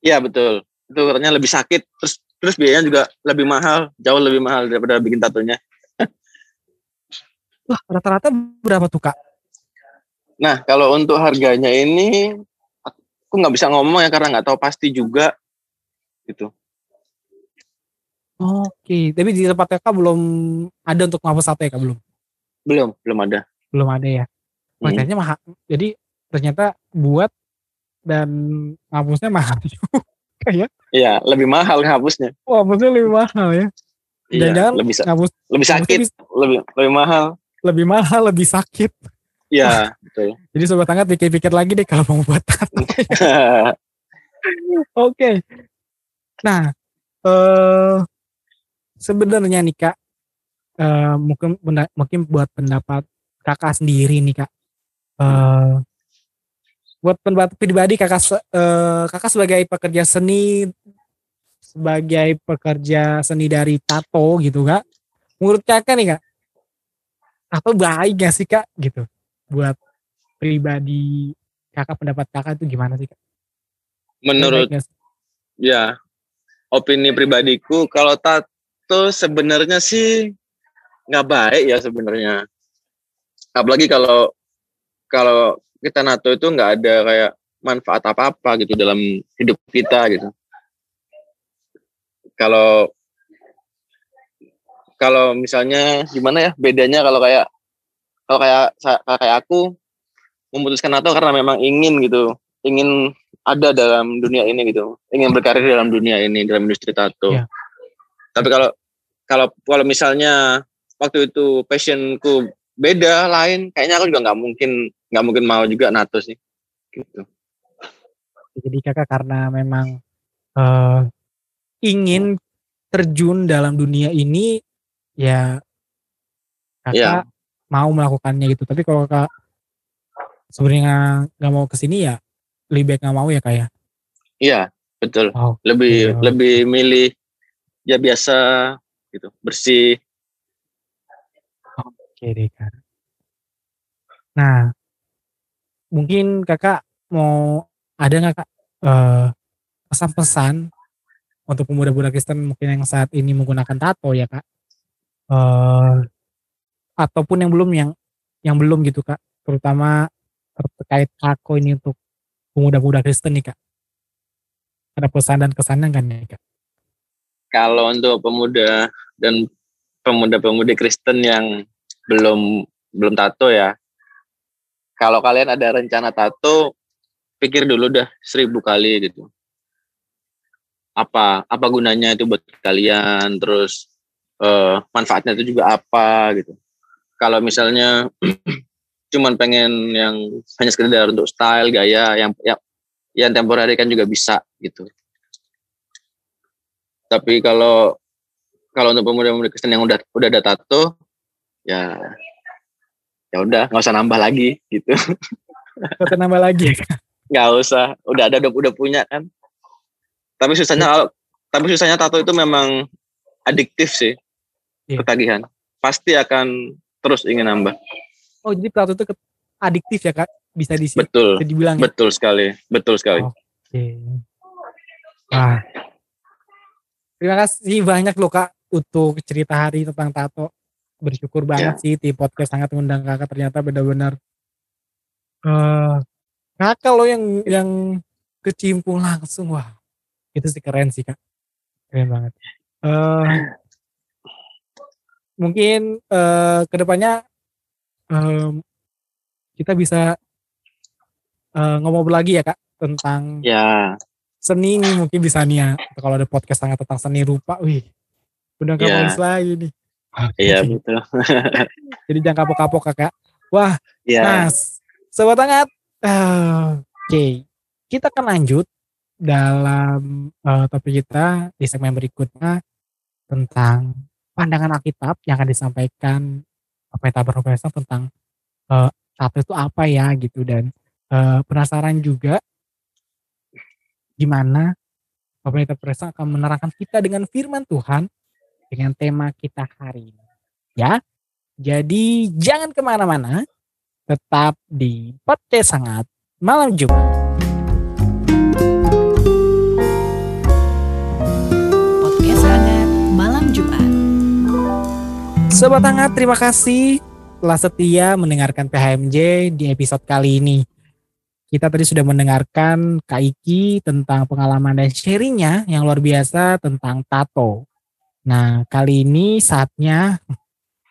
Iya betul. Itu katanya lebih sakit. Terus terus biayanya juga lebih mahal, jauh lebih mahal daripada bikin tatonya. Wah, rata-rata berapa tuh kak? Nah, kalau untuk harganya ini aku nggak bisa ngomong ya karena nggak tahu pasti juga gitu. Oke, tapi di tempat kakak belum ada untuk ngapus satu ya kak belum? Belum, belum ada. Belum ada ya. Wah, Hmm. mahal. Jadi ternyata buat dan ngapusnya mahal juga ya. Iya, lebih mahal hapusnya. Wah, maksudnya lebih mahal ya. Iya, Jangan-jangan lebih sa- ngapus lebih sakit, lebih lebih mahal. lebih mahal, lebih sakit. Iya, betul. Jadi sobat hangat pikir-pikir lagi deh kalau mau buat tato. Oke. Nah, eh sebenarnya nih Kak, eh mungkin mungkin buat pendapat Kakak sendiri nih Kak. Eh buat pendapat pribadi Kakak eh, Kakak sebagai pekerja seni sebagai pekerja seni dari tato gitu Kak. Menurut Kakak nih Kak, tato baik gak sih Kak gitu? Buat pribadi Kakak pendapat Kakak itu gimana sih Kak? Menurut sih? ya opini pribadiku kalau tato sebenarnya sih nggak baik ya sebenarnya. Apalagi kalau kalau kita nato itu nggak ada kayak manfaat apa-apa gitu dalam hidup kita gitu. Kalau kalau misalnya gimana ya bedanya kalau kayak kalau kayak kayak aku memutuskan nato karena memang ingin gitu ingin ada dalam dunia ini gitu ingin berkarir dalam dunia ini dalam industri tato Iya. tapi kalau kalau kalau misalnya waktu itu passionku beda lain kayaknya aku juga nggak mungkin nggak mungkin mau juga nato sih gitu Jadi kakak karena memang eh, ingin terjun dalam dunia ini, ya kakak Iya. mau melakukannya gitu. Tapi kalau kakak sebenarnya nggak mau ke sini ya lebih baik nggak mau ya kak ya. iya betul Oh, lebih Oke. lebih milih ya biasa gitu bersih Oke deh kak. Nah, mungkin kakak mau ada nggak kak eh, pesan-pesan untuk pemuda-pemuda Kristen mungkin yang saat ini menggunakan tato ya kak, eh ataupun yang belum yang yang belum gitu kak, terutama terkait kako ini untuk pemuda-pemuda Kristen nih kak. Ada pesan dan kesannya kan nih kak? kalau untuk pemuda dan pemuda-pemudi Kristen yang belum belum tato ya. Kalau kalian ada rencana tato pikir dulu dah seribu kali gitu. Apa apa gunanya itu buat kalian terus eh, manfaatnya itu juga apa gitu. Kalau misalnya cuman pengen yang hanya sekedar untuk style gaya yang yang yang temporary kan juga bisa gitu. Tapi kalau kalau untuk pemuda-pemuda Kristen yang udah udah ada tato ya ya udah nggak usah nambah lagi gitu Kita nambah lagi ya kak? nggak usah udah ada udah, udah punya kan tapi susahnya kalau tapi susahnya tato itu memang adiktif sih Iya. ketagihan pasti akan terus ingin nambah Oh jadi tato itu adiktif ya kak? Bisa di betul bisa dibilang ya? betul sekali betul sekali. Wah. Terima kasih banyak loh Kak untuk cerita hari tentang tato. Bersyukur banget sih di podcast sangat mengundang Kakak ternyata benar-benar eh Kakak loh yang yang kecimpung langsung wah. Itu sih keren sih Kak. Keren banget. Eh mungkin eh ke depannya em, kita bisa eh, ngobrol lagi ya Kak tentang ya seni mungkin bisa nih ya kalau ada podcast sangat tentang seni rupa wih udah Iya. nulis lagi nih iya betul. Jadi jangan kapok-kapok kakak. Wah ya mas sobat hangat. Ah, oke kita akan lanjut dalam eh, topik kita di segmen berikutnya tentang pandangan Alkitab yang akan disampaikan Pendeta Profesor tentang tato itu apa ya gitu. Dan eh, penasaran juga gimana Pendeta Profesor akan menerangkan kita dengan firman Tuhan dengan tema kita hari ini ya jadi jangan ke mana-mana tetap di podcast sangat malam Jumat Podcast hangat malam Jumat. Sobat hangat, terima kasih telah setia mendengarkan PHMJ di episode kali ini. Kita tadi sudah mendengarkan Kak Iki tentang pengalaman dan sharingnya yang luar biasa tentang tato. Nah, kali ini saatnya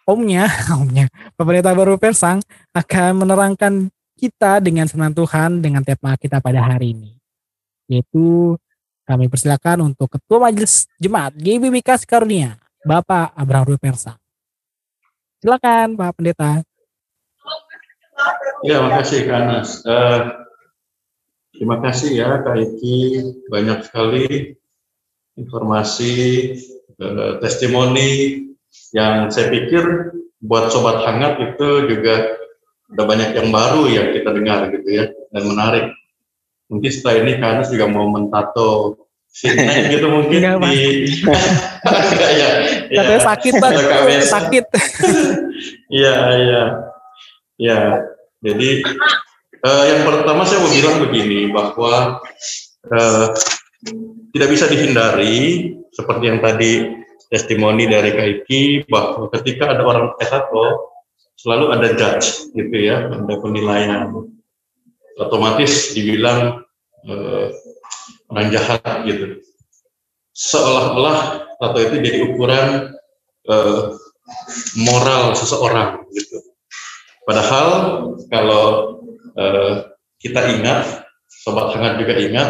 omnya, omnya, pemerintah baru Persang akan menerangkan kita dengan senang Tuhan dengan tema kita pada hari ini. Yaitu kami persilakan untuk Ketua Majelis Jemaat GBBK Karunia, Bapak Abraham Persang. Silakan Pak Pendeta. Ya, makasih Kak Anas. Uh, terima kasih ya Kak Iki, banyak sekali informasi, uh, testimoni yang saya pikir buat sobat hangat itu juga ada banyak yang baru yang kita dengar gitu ya dan menarik. Mungkin setelah ini Kak Anas juga mau mentato fitness gitu mungkin Enggak, di ya, ya. Katanya sakit Pak, KBS. sakit. Iya, iya. Ya, jadi eh, yang pertama saya mau bilang begini bahwa eh, tidak bisa dihindari seperti yang tadi testimoni dari Kaiki bahwa ketika ada orang tato selalu ada judge gitu ya, ada penilaian. Otomatis dibilang eh, orang jahat gitu. Seolah-olah tato itu jadi ukuran eh, moral seseorang gitu. Padahal kalau eh, kita ingat, sobat hangat juga ingat,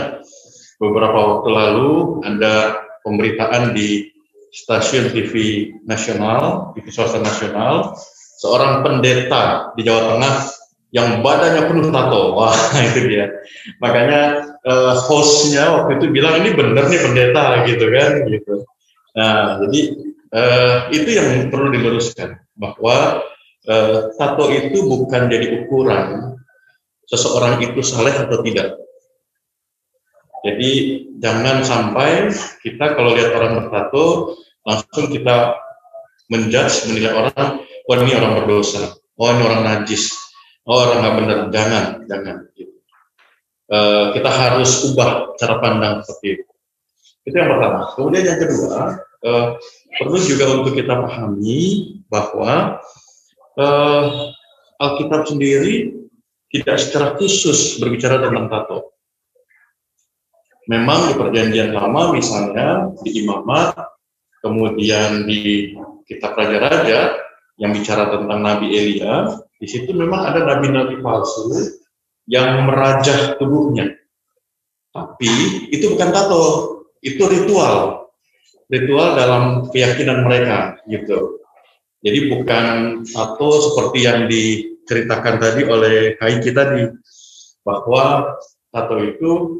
beberapa waktu lalu ada pemberitaan di stasiun TV nasional, TV swasta nasional, seorang pendeta di Jawa Tengah yang badannya penuh tato. Wah, itu dia. Makanya eh, hostnya waktu itu bilang ini bener nih pendeta gitu kan, gitu. Nah, jadi eh, itu yang perlu diluruskan bahwa eh, tato itu bukan jadi ukuran seseorang itu saleh atau tidak. Jadi jangan sampai kita kalau lihat orang bertato langsung kita menjudge menilai orang, oh ini orang berdosa, oh ini orang najis, oh orang nggak benar, jangan, jangan. Gitu. Eh, kita harus ubah cara pandang seperti itu. Itu yang pertama. Kemudian yang kedua, eh, perlu juga untuk kita pahami bahwa eh, Alkitab sendiri tidak secara khusus berbicara tentang tato. Memang di perjanjian lama misalnya di imamat, kemudian di kitab Raja-Raja yang bicara tentang Nabi Elia, di situ memang ada nabi-nabi palsu yang merajah tubuhnya. Tapi itu bukan tato, itu ritual. Ritual dalam keyakinan mereka gitu. Jadi bukan tato seperti yang diceritakan tadi oleh Kai kita di bahwa tato itu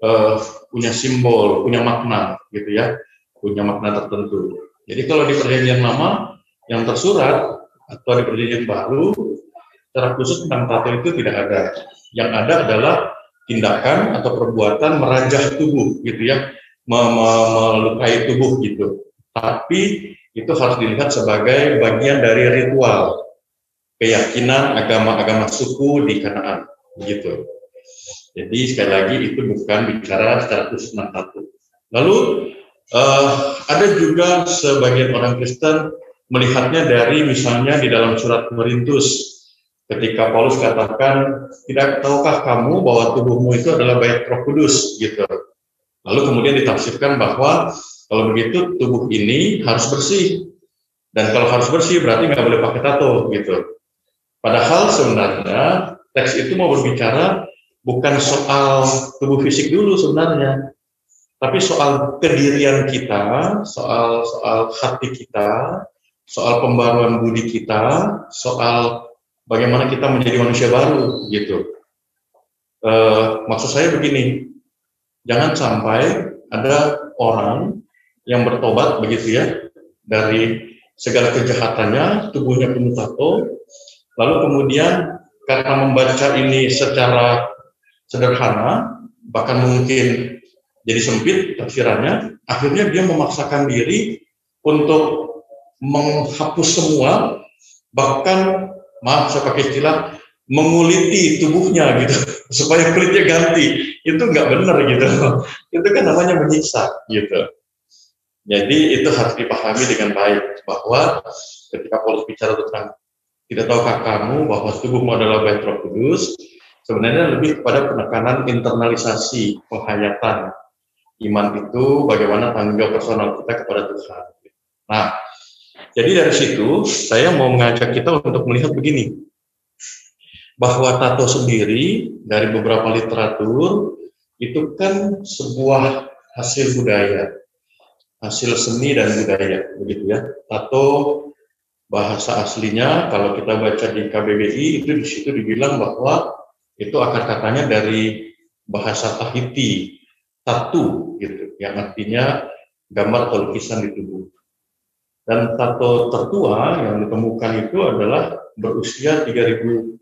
eh, punya simbol, punya makna gitu ya, punya makna tertentu. Jadi kalau di perjanjian lama yang tersurat atau di perjanjian baru secara khusus tentang tato itu tidak ada. Yang ada adalah tindakan atau perbuatan merajah tubuh gitu ya, me- me- melukai tubuh gitu. Tapi itu harus dilihat sebagai bagian dari ritual keyakinan agama-agama suku di Kanaan begitu. Jadi sekali lagi itu bukan bicara tentang tato. Lalu eh, ada juga sebagian orang Kristen melihatnya dari misalnya di dalam surat Korintus ketika Paulus katakan tidak tahukah kamu bahwa tubuhmu itu adalah bait Roh Kudus gitu. Lalu kemudian ditafsirkan bahwa kalau begitu tubuh ini harus bersih dan kalau harus bersih berarti nggak boleh pakai tato gitu. Padahal sebenarnya teks itu mau berbicara bukan soal tubuh fisik dulu sebenarnya, tapi soal kedirian kita, soal soal hati kita, soal pembaruan budi kita, soal bagaimana kita menjadi manusia baru gitu. Eh, maksud saya begini, jangan sampai ada orang yang bertobat begitu ya dari segala kejahatannya, tubuhnya penuh tato, lalu kemudian karena membaca ini secara sederhana, bahkan mungkin jadi sempit tafsirannya, akhirnya dia memaksakan diri untuk menghapus semua, bahkan maaf saya pakai istilah menguliti tubuhnya gitu supaya kulitnya ganti. Itu nggak benar gitu. Itu kan namanya menyiksa gitu. Jadi itu harus dipahami dengan baik bahwa ketika Paulus bicara tentang tidak tahukah kamu bahwa tubuhmu adalah bait Roh Kudus? Sebenarnya lebih kepada penekanan internalisasi penghayatan iman itu bagaimana tanggung jawab personal kita kepada Tuhan. Nah, jadi dari situ saya mau mengajak kita untuk melihat begini, bahwa tato sendiri dari beberapa literatur itu kan sebuah hasil budaya, hasil seni dan budaya, begitu ya. Tato bahasa aslinya kalau kita baca di KBBI itu di situ dibilang bahwa itu akar katanya dari bahasa Tahiti, tatu gitu, yang artinya gambar atau lukisan di tubuh. Dan tato tertua yang ditemukan itu adalah berusia 3000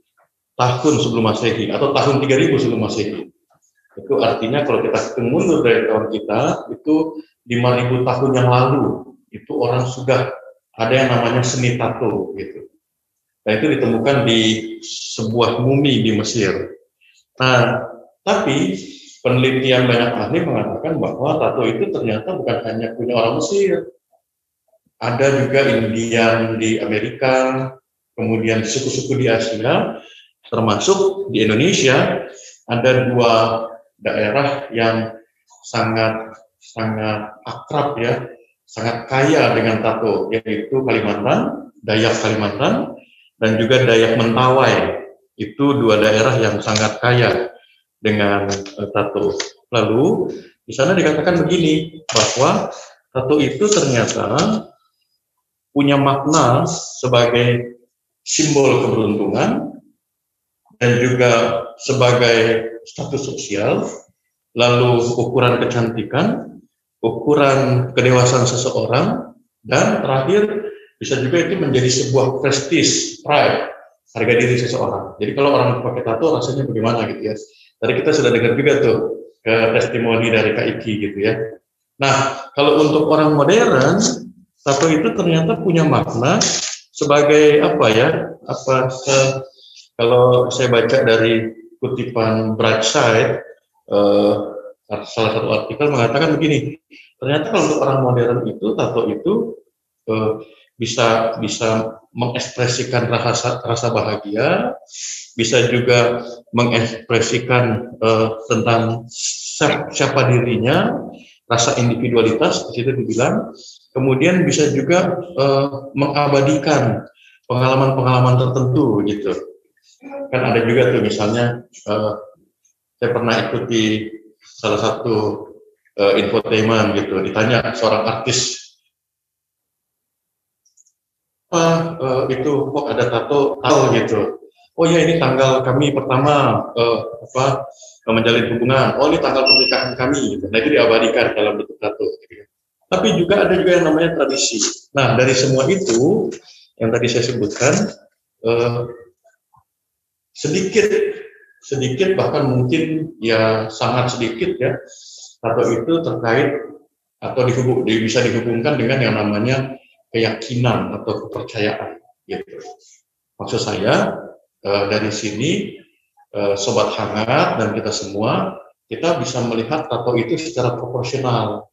tahun sebelum Masehi atau tahun 3000 sebelum Masehi. Itu artinya kalau kita ketemu mundur dari tahun kita itu 5000 tahun yang lalu itu orang sudah ada yang namanya seni tato gitu. Nah itu ditemukan di sebuah mumi di Mesir. Nah, tapi penelitian banyak ahli mengatakan bahwa tato itu ternyata bukan hanya punya orang Mesir. Ada juga Indian di Amerika, kemudian suku-suku di Asia, termasuk di Indonesia ada dua daerah yang sangat sangat akrab ya, sangat kaya dengan tato, yaitu Kalimantan, Dayak Kalimantan, dan juga Dayak Mentawai. Itu dua daerah yang sangat kaya dengan uh, tato. Lalu di sana dikatakan begini bahwa tato itu ternyata punya makna sebagai simbol keberuntungan dan juga sebagai status sosial, lalu ukuran kecantikan, ukuran kedewasaan seseorang, dan terakhir bisa juga itu menjadi sebuah prestis, pride, harga diri seseorang. Jadi kalau orang pakai tato rasanya bagaimana gitu ya. Tadi kita sudah dengar juga tuh ke testimoni dari Kak Iki gitu ya. Nah, kalau untuk orang modern, tato itu ternyata punya makna sebagai apa ya? Apa se, kalau saya baca dari kutipan Brightside, eh, salah satu artikel mengatakan begini, ternyata kalau untuk orang modern itu tato itu eh, bisa bisa mengekspresikan rasa rasa bahagia, bisa juga mengekspresikan uh, tentang siapa dirinya, rasa individualitas di situ dibilang, kemudian bisa juga uh, mengabadikan pengalaman-pengalaman tertentu gitu. Kan ada juga tuh misalnya uh, saya pernah ikuti salah satu uh, infotainment gitu, ditanya seorang artis apa uh, itu kok ada tato tato gitu. Oh ya ini tanggal kami pertama uh, apa uh, menjalin hubungan. Oh ini tanggal pernikahan kami gitu. Nah itu diabadikan dalam bentuk tato gitu. tapi juga ada juga yang namanya tradisi. Nah dari semua itu yang tadi saya sebutkan uh, sedikit sedikit bahkan mungkin ya sangat sedikit ya tato itu terkait atau dihubung, bisa dihubungkan dengan yang namanya keyakinan atau kepercayaan gitu. Maksud saya eh, dari sini eh, sobat hangat dan kita semua kita bisa melihat tato itu secara proporsional.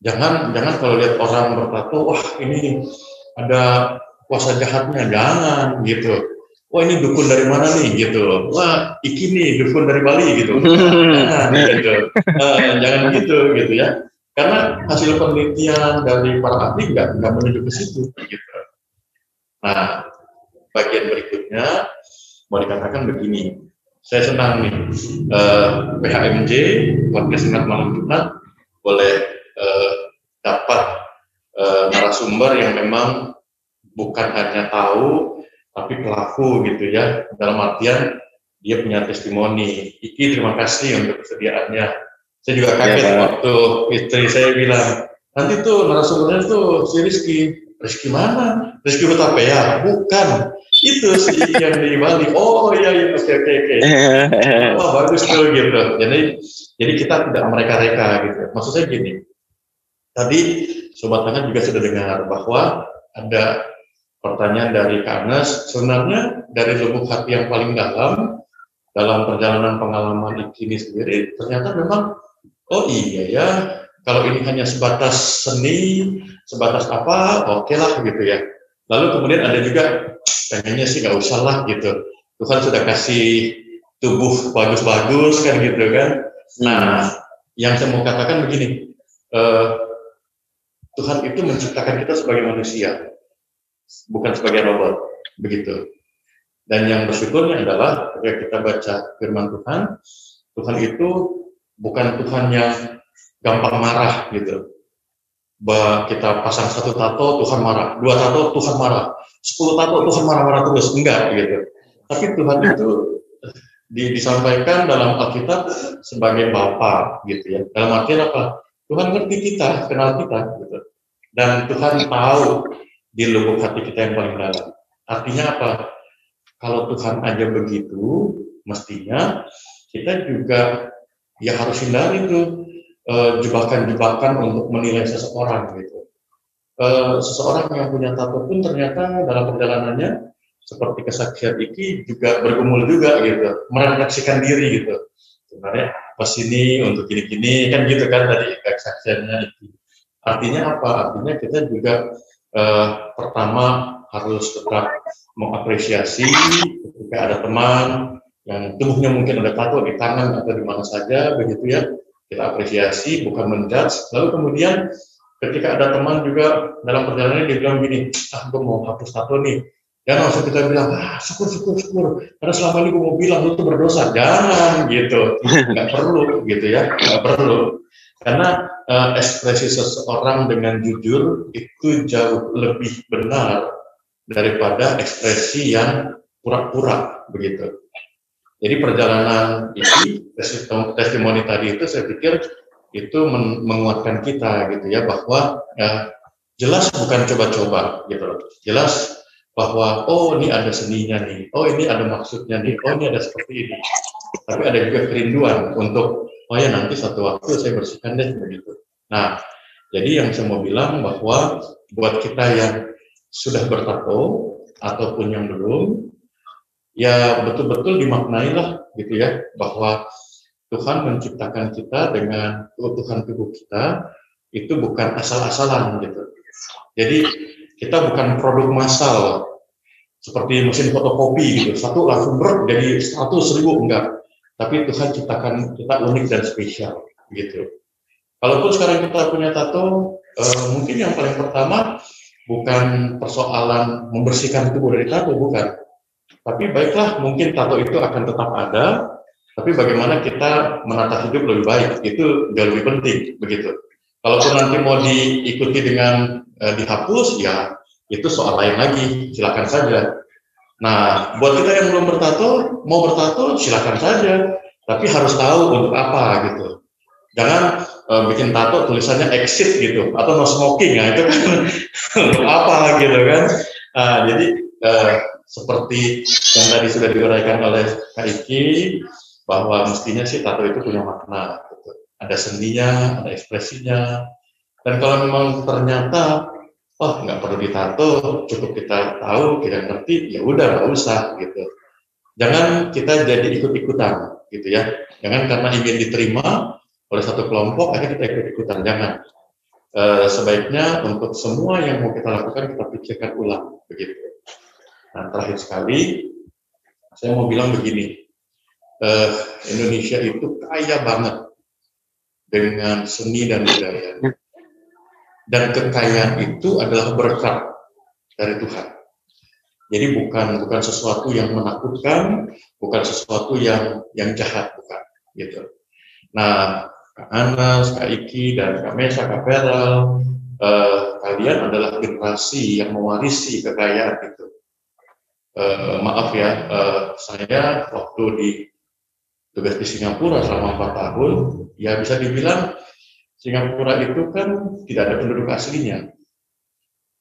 Jangan jangan kalau lihat orang bertato, wah ini ada kuasa jahatnya, jangan gitu. Wah ini dukun dari mana nih gitu. Wah iki nih dukun dari Bali gitu. Jangan gitu. Uh, jangan gitu gitu ya. Karena hasil penelitian dari para ahli nggak nggak menuju ke situ. Gitu. Nah, bagian berikutnya mau dikatakan begini. Saya senang nih eh, PHMJ podcast Sengat Malam Jumat boleh eh, dapat eh, narasumber yang memang bukan hanya tahu tapi pelaku gitu ya dalam artian dia punya testimoni. Iki terima kasih untuk kesediaannya saya juga kaget ya, waktu istri saya bilang, nanti tuh narasumbernya tuh si Rizky. Rizky mana? Rizky Hutapea? Bukan. Itu si yang di Bali. Oh iya, iya. oke oke oke. Oh bagus tuh gitu. Jadi jadi kita tidak mereka-reka gitu. Maksud saya gini, tadi Sobat Tangan juga sudah dengar bahwa ada pertanyaan dari Karnes, sebenarnya dari lubuk hati yang paling dalam, dalam perjalanan pengalaman ini sendiri, ternyata memang oh iya ya, kalau ini hanya sebatas seni, sebatas apa, oke lah gitu ya. Lalu kemudian ada juga pengennya sih nggak usah lah gitu. Tuhan sudah kasih tubuh bagus-bagus kan gitu kan. Nah, yang saya mau katakan begini, eh, Tuhan itu menciptakan kita sebagai manusia, bukan sebagai robot, begitu. Dan yang bersyukurnya adalah ketika kita baca firman Tuhan, Tuhan itu bukan Tuhan yang gampang marah gitu. Bah, kita pasang satu tato Tuhan marah, dua tato Tuhan marah, sepuluh tato Tuhan marah-marah terus, enggak gitu. Tapi Tuhan itu di, disampaikan dalam Alkitab sebagai Bapa gitu ya. Dalam artian apa? Tuhan ngerti kita, kenal kita gitu. Dan Tuhan tahu di lubuk hati kita yang paling dalam. Artinya apa? Kalau Tuhan aja begitu, mestinya kita juga ya harus hindari tuh eh, jebakan-jebakan untuk menilai seseorang gitu. Uh, seseorang yang punya tato pun ternyata dalam perjalanannya seperti kesaksian Iki juga bergumul juga gitu, merefleksikan diri gitu. Sebenarnya apa sini untuk gini-gini kan gitu kan tadi kesaksiannya Iki. Artinya apa? Artinya kita juga eh, pertama harus tetap mengapresiasi ketika ada teman yang tubuhnya mungkin ada tato di tangan atau di mana saja begitu ya kita apresiasi bukan menjudge lalu kemudian ketika ada teman juga dalam perjalanan dia bilang gini ah gue mau hapus tato nih Jangan langsung kita bilang, ah, syukur, syukur, syukur. Karena selama ini gue mau bilang, lu tuh berdosa. Jangan, gitu. Nggak perlu, gitu ya. Nggak perlu. Karena uh, ekspresi seseorang dengan jujur itu jauh lebih benar daripada ekspresi yang pura-pura, begitu. Jadi perjalanan ini, testimoni tadi itu saya pikir itu menguatkan kita gitu ya bahwa ya, jelas bukan coba-coba gitu loh. Jelas bahwa oh ini ada seninya nih, oh ini ada maksudnya nih, oh ini ada seperti ini. Tapi ada juga kerinduan untuk oh ya nanti satu waktu saya bersihkan deh begitu. Nah, jadi yang saya mau bilang bahwa buat kita yang sudah bertato ataupun yang belum, ya betul-betul dimaknai lah gitu ya bahwa Tuhan menciptakan kita dengan keutuhan tubuh kita itu bukan asal-asalan gitu. Jadi kita bukan produk massal seperti mesin fotokopi gitu. Satu langsung ber jadi satu ribu enggak. Tapi Tuhan ciptakan kita unik dan spesial gitu. Kalaupun sekarang kita punya tato eh, mungkin yang paling pertama bukan persoalan membersihkan tubuh dari tato bukan tapi baiklah mungkin tato itu akan tetap ada tapi bagaimana kita menata hidup lebih baik itu jauh lebih penting begitu kalaupun nanti mau diikuti dengan eh, dihapus ya itu soal lain lagi, silakan saja. Nah, buat kita yang belum bertato, mau bertato silakan saja, tapi harus tahu untuk apa gitu. Jangan uh, bikin tato tulisannya exit gitu atau no smoking, nah itu kan untuk apa gitu kan. Nah, jadi uh, seperti yang tadi sudah diuraikan oleh Kak Iki bahwa mestinya sih tato itu punya makna. Gitu. Ada seninya, ada ekspresinya. Dan kalau memang ternyata oh nggak perlu ditato, cukup kita tahu, kita ngerti, ya udah nggak usah gitu. Jangan kita jadi ikut-ikutan gitu ya. Jangan karena ingin diterima oleh satu kelompok, akhirnya kita ikut-ikutan. Jangan. E, sebaiknya untuk semua yang mau kita lakukan kita pikirkan ulang begitu. Nah terakhir sekali, saya mau bilang begini, e, Indonesia itu kaya banget dengan seni dan budaya dan kekayaan itu adalah berkat dari Tuhan. Jadi bukan bukan sesuatu yang menakutkan, bukan sesuatu yang yang jahat bukan, gitu. Nah, Kak Anas, Kak Iki, dan Kak Mesa, Kak Peral, eh, kalian adalah generasi yang mewarisi kekayaan itu. Eh, maaf ya, eh, saya waktu di tugas di Singapura selama empat tahun, ya bisa dibilang Singapura itu kan tidak ada penduduk aslinya.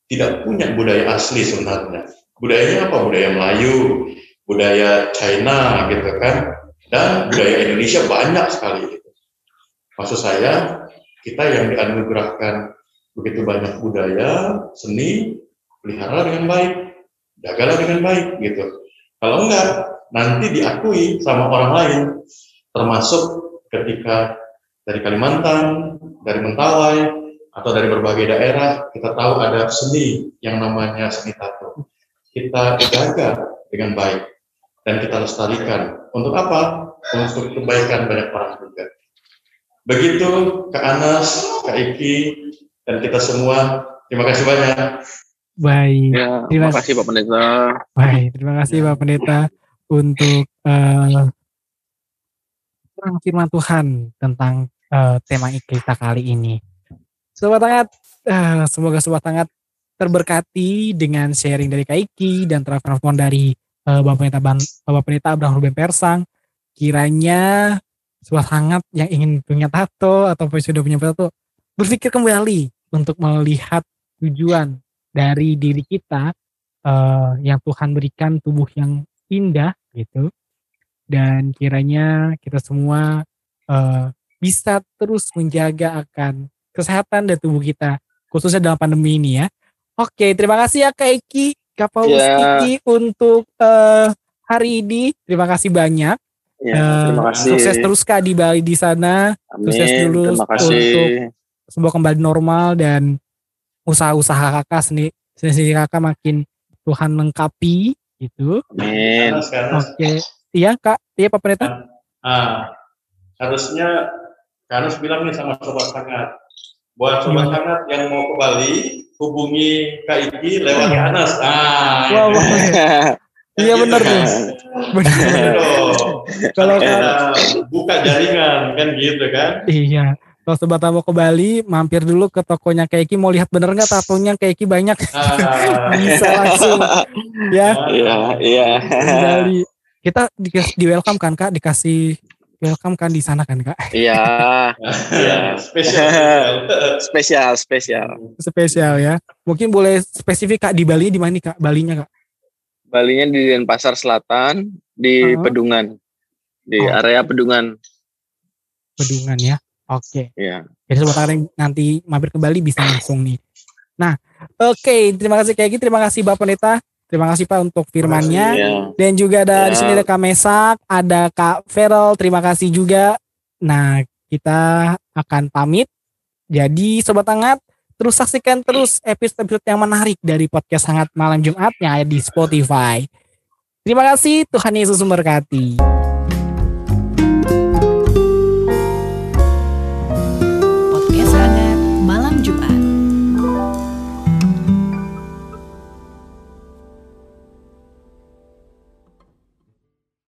Tidak punya budaya asli sebenarnya. Budayanya apa? Budaya Melayu, budaya China gitu kan. Dan budaya Indonesia banyak sekali gitu. Maksud saya, kita yang dianugerahkan begitu banyak budaya, seni, pelihara dengan baik, jagalah dengan baik gitu. Kalau enggak, nanti diakui sama orang lain, termasuk ketika dari Kalimantan, dari Mentawai, atau dari berbagai daerah, kita tahu ada seni yang namanya seni tato. kita jaga dengan baik dan kita lestarikan. Untuk apa? Untuk kebaikan banyak orang juga. Begitu Kak Anas, Kak Iki, dan kita semua. Terima kasih banyak. Baik. Ya, Terima kasih Pak Pendeta. Baik, terima kasih Pak Pendeta untuk terang firman Tuhan tentang eh, tema kita kali ini. Sobat Hangat, eh, semoga Sobat Hangat terberkati dengan sharing dari Kaiki dan telepon dari eh, Bapak Pendeta, Ban, Bapak Pendeta Abraham Ruben Persang. Kiranya Sobat Hangat yang ingin punya tato atau sudah punya tato, berpikir kembali untuk melihat tujuan dari diri kita eh, yang Tuhan berikan tubuh yang indah gitu dan kiranya kita semua eh, bisa terus menjaga akan kesehatan dan tubuh kita khususnya dalam pandemi ini ya. Oke, terima kasih ya Kak Eki, Kak Paulus Ya. Iki untuk eh, hari ini. Terima kasih banyak. Ya, Eh, terima kasih. Sukses terus Kak di Bali di sana. Amin. sukses kasih. untuk- Semoga kembali normal dan usaha-usaha kakak sendiri, sendiri kakak makin Tuhan lengkapi gitu. Amin. Oke, iya kak, iya Pak Pendeta. Ah, harusnya Kak Anas bilang nih sama sobat hangat. Buat sobat Gimana? hangat yang mau ke Bali, hubungi Kak Iki lewat Kak Anas. Ah, Wah, ini. wah. Iya bener gitu, tuh. Bener, Gitu dong. Kalau Kita buka jaringan kan gitu kan. Iya. Kalau sobat mau ke Bali, mampir dulu ke tokonya Keiki mau lihat bener nggak tatonya Keiki banyak Ah, bisa langsung ya Iya, iya. di Bali. Kita di, di welcome kan kak, dikasih welcome kan di sana kan kak, Iya, Iya. spesial. spesial, spesial. spesial ya. Mungkin boleh spesifik kak di Bali di mana kak, Balinya kak? Balinya di Denpasar Selatan, di Oh. Pedungan. Di Oh. area Pedungan. Bedungan ya. Oke. Iya. Jadi sobat yang nanti mampir ke Bali bisa langsung nih. Nah, oke, terima kasih kayak gitu, terima kasih Bapak Pendeta, terima kasih Pak untuk firmannya. Iya. Dan juga ada di Ya. sini ada Kak Mesak, ada Kak Feral, terima kasih juga. Nah, kita akan pamit. Jadi sobat hangat, terus saksikan terus episode-episode yang menarik dari podcast Hangat Malam Jumat yang ada di Spotify. Terima kasih, Tuhan Yesus memberkati.